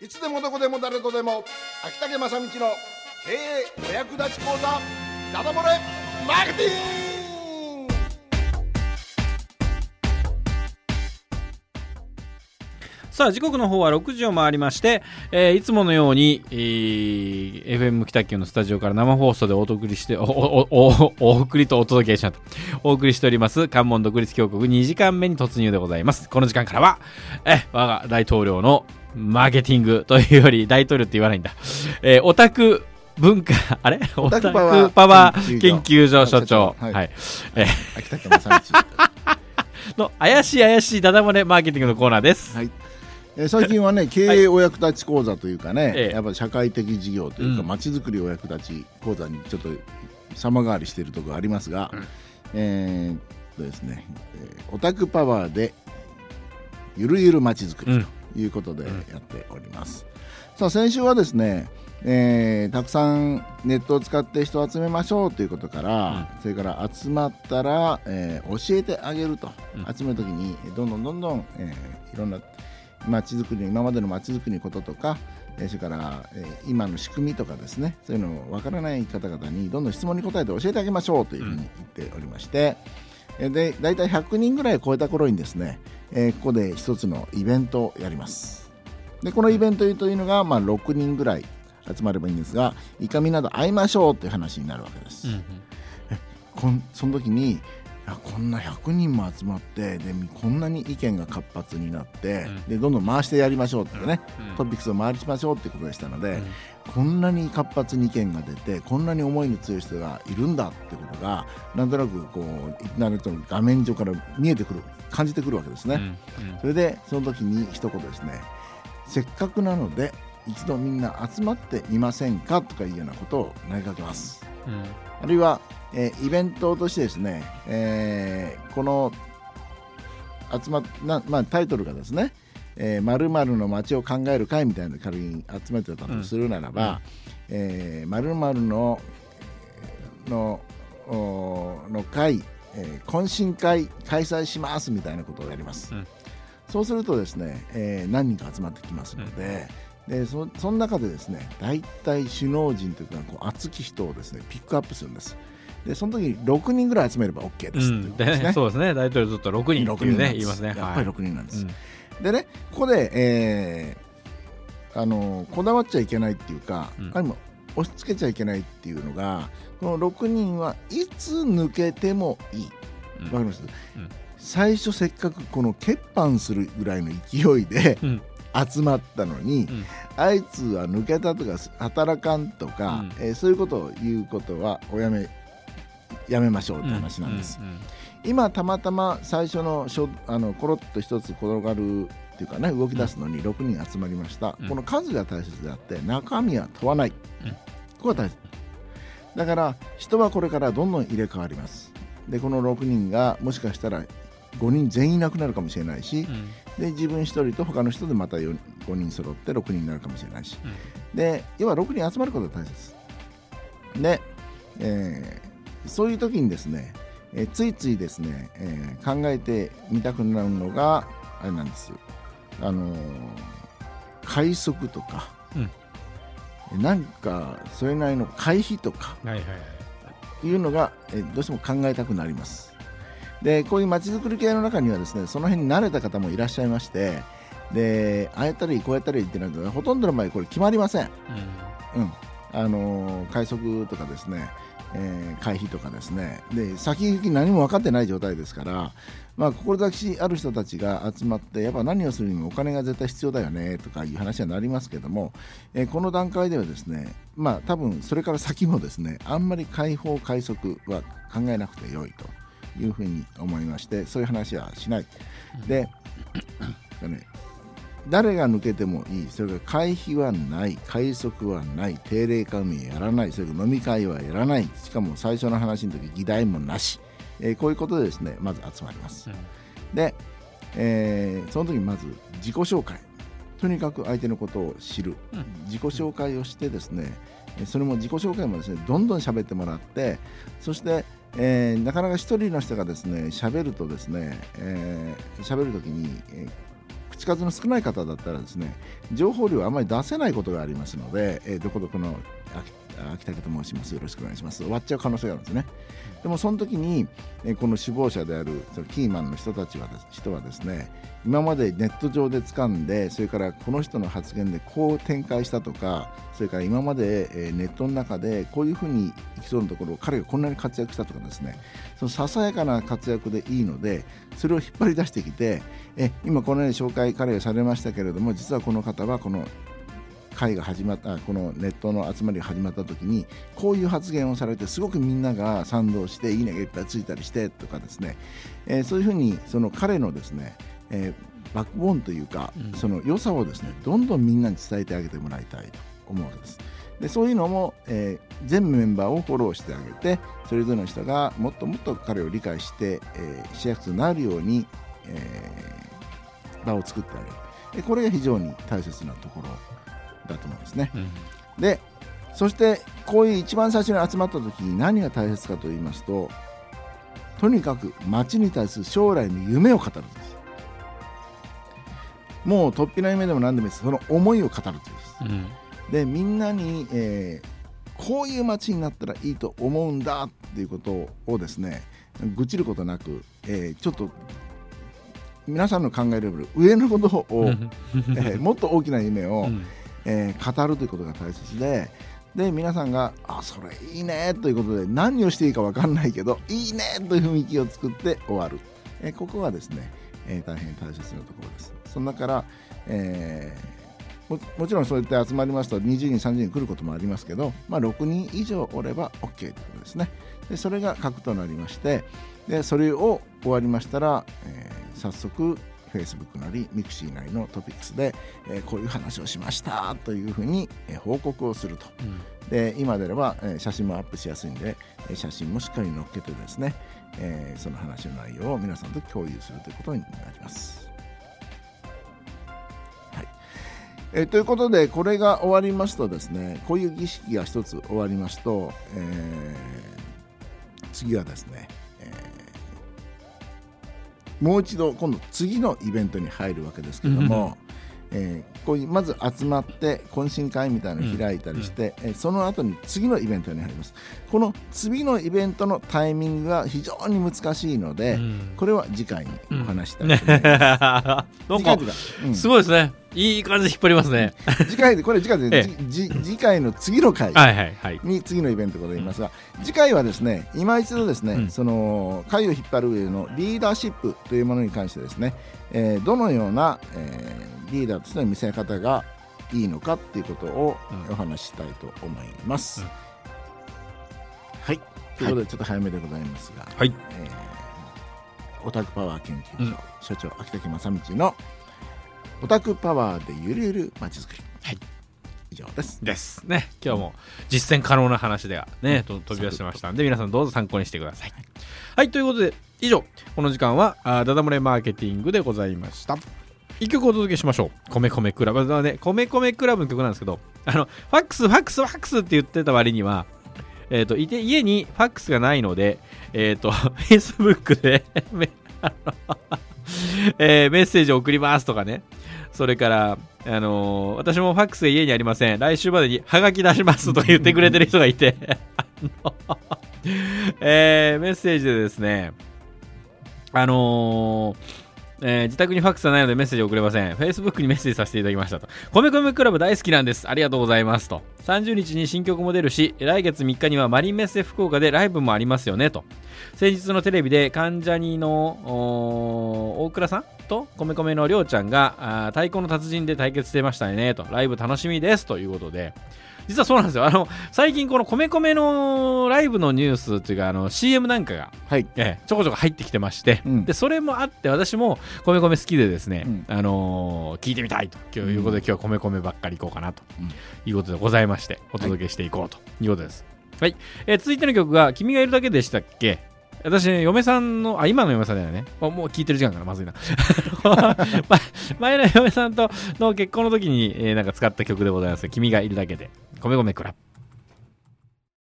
いつでもどこでも誰とでも秋竹正道の経営お役立ち講座ダダ漏れマーケティング。さあ時刻の方は6時を回りまして、えーいつものように、えー FM 北九のスタジオから生放送でお送りしておおおお送りとお届けしまった。お送りしております関門独立峡谷2時間目に突入でございます。この時間からはえ我が大統領のマーケティングというより大統領って言わないんだ、えーオタク文化 あれ？オタクパワーパワー研研究所。究所所長。はい。はい、え秋竹正道ーの怪しい怪しいダダ漏れマーケティングのコーナーです。はい。えー最近はね 経営お役立ち講座というかね、ええ。やっぱ社会的事業というかうん。まち、づくりお役立ち講座にちょっと様変わりしているところありますが、うん。えーっとですね、えーオタクパワーでゆるゆるまちづくりということでやっております、さあ先週はですねえーたくさんネットを使って人を集めましょうということから、それから集まったら、えー教えてあげると、うん。集めるときにどんどんどんどん、えーいろんな街づくり今までの街づくりのこととか、えーそれから、えー今の仕組みとかですねそういうのをわからない方々にどんどん質問に答えて教えてあげましょうというふうに言っておりまして、えーで大体100人ぐらい超えた頃にですね、えーここで一つのイベントをやります。でこのイベントというのが、まあ、6人ぐらい集まればいいんですがいかみなど会いましょうという話になるわけです、うんこんその時にこんな100人も集まってでこんなに意見が活発になって、うん。でどんどん回してやりましょうってね、うん。トピックスを回しましょうってことでしたので、うん。こんなに活発に意見が出てこんなに思いの強い人がいるんだってことがなんとなくこうインターネットの画面上から見えてくる感じてくるわけですね。うん。それでその時に一言ですねせっかくなので一度みんな集まってみませんか？とかいうようなことを投げかけます。うん。あるいは、えーイベントとしてですね、えーこの集まっな、まあ、タイトルがですね「えー、〇〇の街を考える会」みたいなの仮に集めてたとするならば「えー〇〇ののおの会、えー懇親会開催します」みたいなことをやります。うん。そうするとですね、えー何人か集まってきますので、でそその中でですね大体首脳陣というかこう熱き人をですねピックアップするんですでその時に6人ぐらい集めれば OK ですってことですね、そうですね。大統領ずっと6人っていうね言いますね。やっぱりはい。6人なんです、うん。でねここで、えーあのこだわっちゃいけないっていうか、うん。あるいは押し付けちゃいけないっていうのがこの6人はいつ抜けてもいい。うん。わかります、うん。最初せっかくこの欠板するぐらいの勢いでうん。集まったのに、うん。あいつは抜けたとか働かんとか、うん。えーそういうことを言うことはおやめやめましょうって話なんです、今たまたま最初のしょあのコロッと一つ転がるっていうかね動き出すのに6人集まりました、うん。この数が大切であって中身は問わない、うん。ここが大切。だから人はこれからどんどん入れ替わります。でこの6人がもしかしたら5人全員いなくなるかもしれないし、うん。で自分1人と他の人でまた4 5人揃って6人になるかもしれないし。で要は6人集まることが大切。で、えーそういう時にですね、えーついついですね、えー考えてみたくなるのがあれなんですあのー快速とか、なんかそれなりの回避とかはいはいはい。いうのが、えーどうしても考えたくなります。でこういうまちづくり系の中にはですねその辺に慣れた方もいらっしゃいましてでああやったりこうやったりってなるとほとんどの場合これ決まりません。うん、あのー快速とかですね、えー回避とかですね。で先行き何も分かってない状態ですから、まあ、志ある人たちが集まってやっぱ何をするにもお金が絶対必要だよねとかいう話になりますけども、えーこの段階ではですねまあ多分それから先もですねあんまり開放快速は考えなくてよいと。いうふうに思いましてそういう話はしない。で ね誰が抜けてもいい、それから会費はない、会則はない、定例会議やらない、それから飲み会はやらない、しかも最初の話の時議題もなし、えーこういうことでですねまず集まります。で、えーその時にまず自己紹介、とにかく相手のことを知る、うん。自己紹介をしてですね、えーそれも自己紹介もですねどんどん喋ってもらって、そして、えーなかなか一人の人がですね喋るとですね、えー喋る時に、えー口数の少ない方だったらですね情報量あまり出せないことがありますので、えー、どこどこの秋竹と申します。よろしくお願いします。終わっちゃう可能性があるんですね。でもその時に、この首謀者であるそのキーマンの人たちは人はですね今までネット上で掴んでそれからこの人の発言でこう展開したとかそれから今まで、ネットの中でこういうふうにいきそうなところを彼がこんなに活躍したとかですね。そのささやかな活躍でいいのでそれを引っ張り出してきてえ今このように紹介彼がされましたけれども実はこの方はこの会が始まったこのネットの集まりが始まった時にこういう発言をされてすごくみんなが賛同していいねがいっぱいついたりしてとかですね、えー、そういうふうにその彼のですね、えー、バックボーンというか、うん、その良さをですねどんどんみんなに伝えてあげてもらいたいと思うわけです。でそういうのも、えー、全メンバーをフォローしてあげてそれぞれの人がもっともっと彼を理解して、えー、しやすくなるように、えー、場を作ってあげる。でこれが非常に大切なところだと思うんですね。うん、でそしてこういう一番最初に集まった時に何が大切かと言いますととにかく町に対する将来の夢を語るんです。もう突飛な夢でも何でもいいです。その思いを語るというです、うん、でみんなに、えー、こういう町になったらいいと思うんだっていうことをですね愚痴ることなく、えー、ちょっと皆さんの考えるレベル上のことを、えー、もっと大きな夢を、うんえー、語るということが大切でで皆さんが「あそれいいね」ということで何をしていいか分かんないけど「いいね」という雰囲気を作って終わる、えー、ここがですね、えー、大変大切なところです。その中から、えももちろんそうやって集まりますと20人30人来ることもありますけど、まあ、6人以上おれば OK ということですね。でそれが核となりましてでそれを終わりましたら、え早速 Facebook なりミクシーなりのトピックスで、えー、こういう話をしましたというふうに、えー、報告をすると、うん、で今であれば、えー、写真もアップしやすいんで、え写真もしっかり載っけてですね、えその話の内容を皆さんと共有するということになります。はい。えということでこれが終わりますとですねこういう儀式が一つ終わりますと、え次はですねもう一度今度次のイベントに入るわけですけども、えー、こういうまず集まって懇親会みたいなのを開いたりして、うん、えー、その後に次のイベントに入ります。この次のイベントのタイミングが非常に難しいので、うん、これは次回にお話したいと思います、うん、すごいですね。いい感じで引っ張りますね。次回でこれ次回で、次回の次の回に次のイベントでございますが、次回はですね今一度ですね、うん、その回を引っ張る上のリーダーシップというものに関してですね、えー、どのような、えー、リーダーとしての見せ方がいいのかっていうことをお話ししたいと思います。うん、はいということでちょっと早めでございますが、はいえー、オタクパワー研究所、うん、所長秋竹正道の「オタクパワーでゆるゆるまちづくり。はい。以上です。ですね。今日も実践可能な話ではね、と飛び出してましたんで、皆さんどうぞ参考にしてください。はい、ということで、以上、この時間は、あダダ漏れマーケティングでございました。一曲お届けしましょう。米米クラブ。だね、米米クラブの曲なんですけど、あの、ファックス、ファックス、ファックスって言ってた割には、えっ、ー、と、いて、家にファックスがないので、えっ、ー、と、Facebook で えー、メッセージを送りますとかね、それから、あのー、私もファックスが家にありません。来週までにハガキ出しますとか言ってくれてる人がいて えー、メッセージでですね、あのーえー、自宅にファックスはないのでメッセージ送れません。Facebook にメッセージさせていただきましたと。米米クラブ大好きなんです。ありがとうございますと。30日に新曲も出るし、来月3日にはマリンメッセ福岡でライブもありますよねと。先日のテレビで関ジャニの大倉さんと米米のりょうちゃんが太鼓の達人で対決してましたねと。ライブ楽しみですということで。実はそうなんですよ。あの、最近この米米のライブのニュースっていうか、あの、CM なんかが、はい、えちょこちょこ入ってきてまして、うん、で、それもあって、私も米米好きでですね、うん、あのー、聞いてみたいと。いうことで、今日は米米ばっかりいこうかなと。いうことでございまして、お届けしていこうと。いうことです。はい。えー、続いての曲が、君がいるだけでしたっけ？私、ね嫁さんの、あ、今の嫁さんだよね。もう聞いてる時間からまずいな。前の嫁さんとの結婚の時に、えー、なんか使った曲でございます。君がいるだけで。米米クラップ。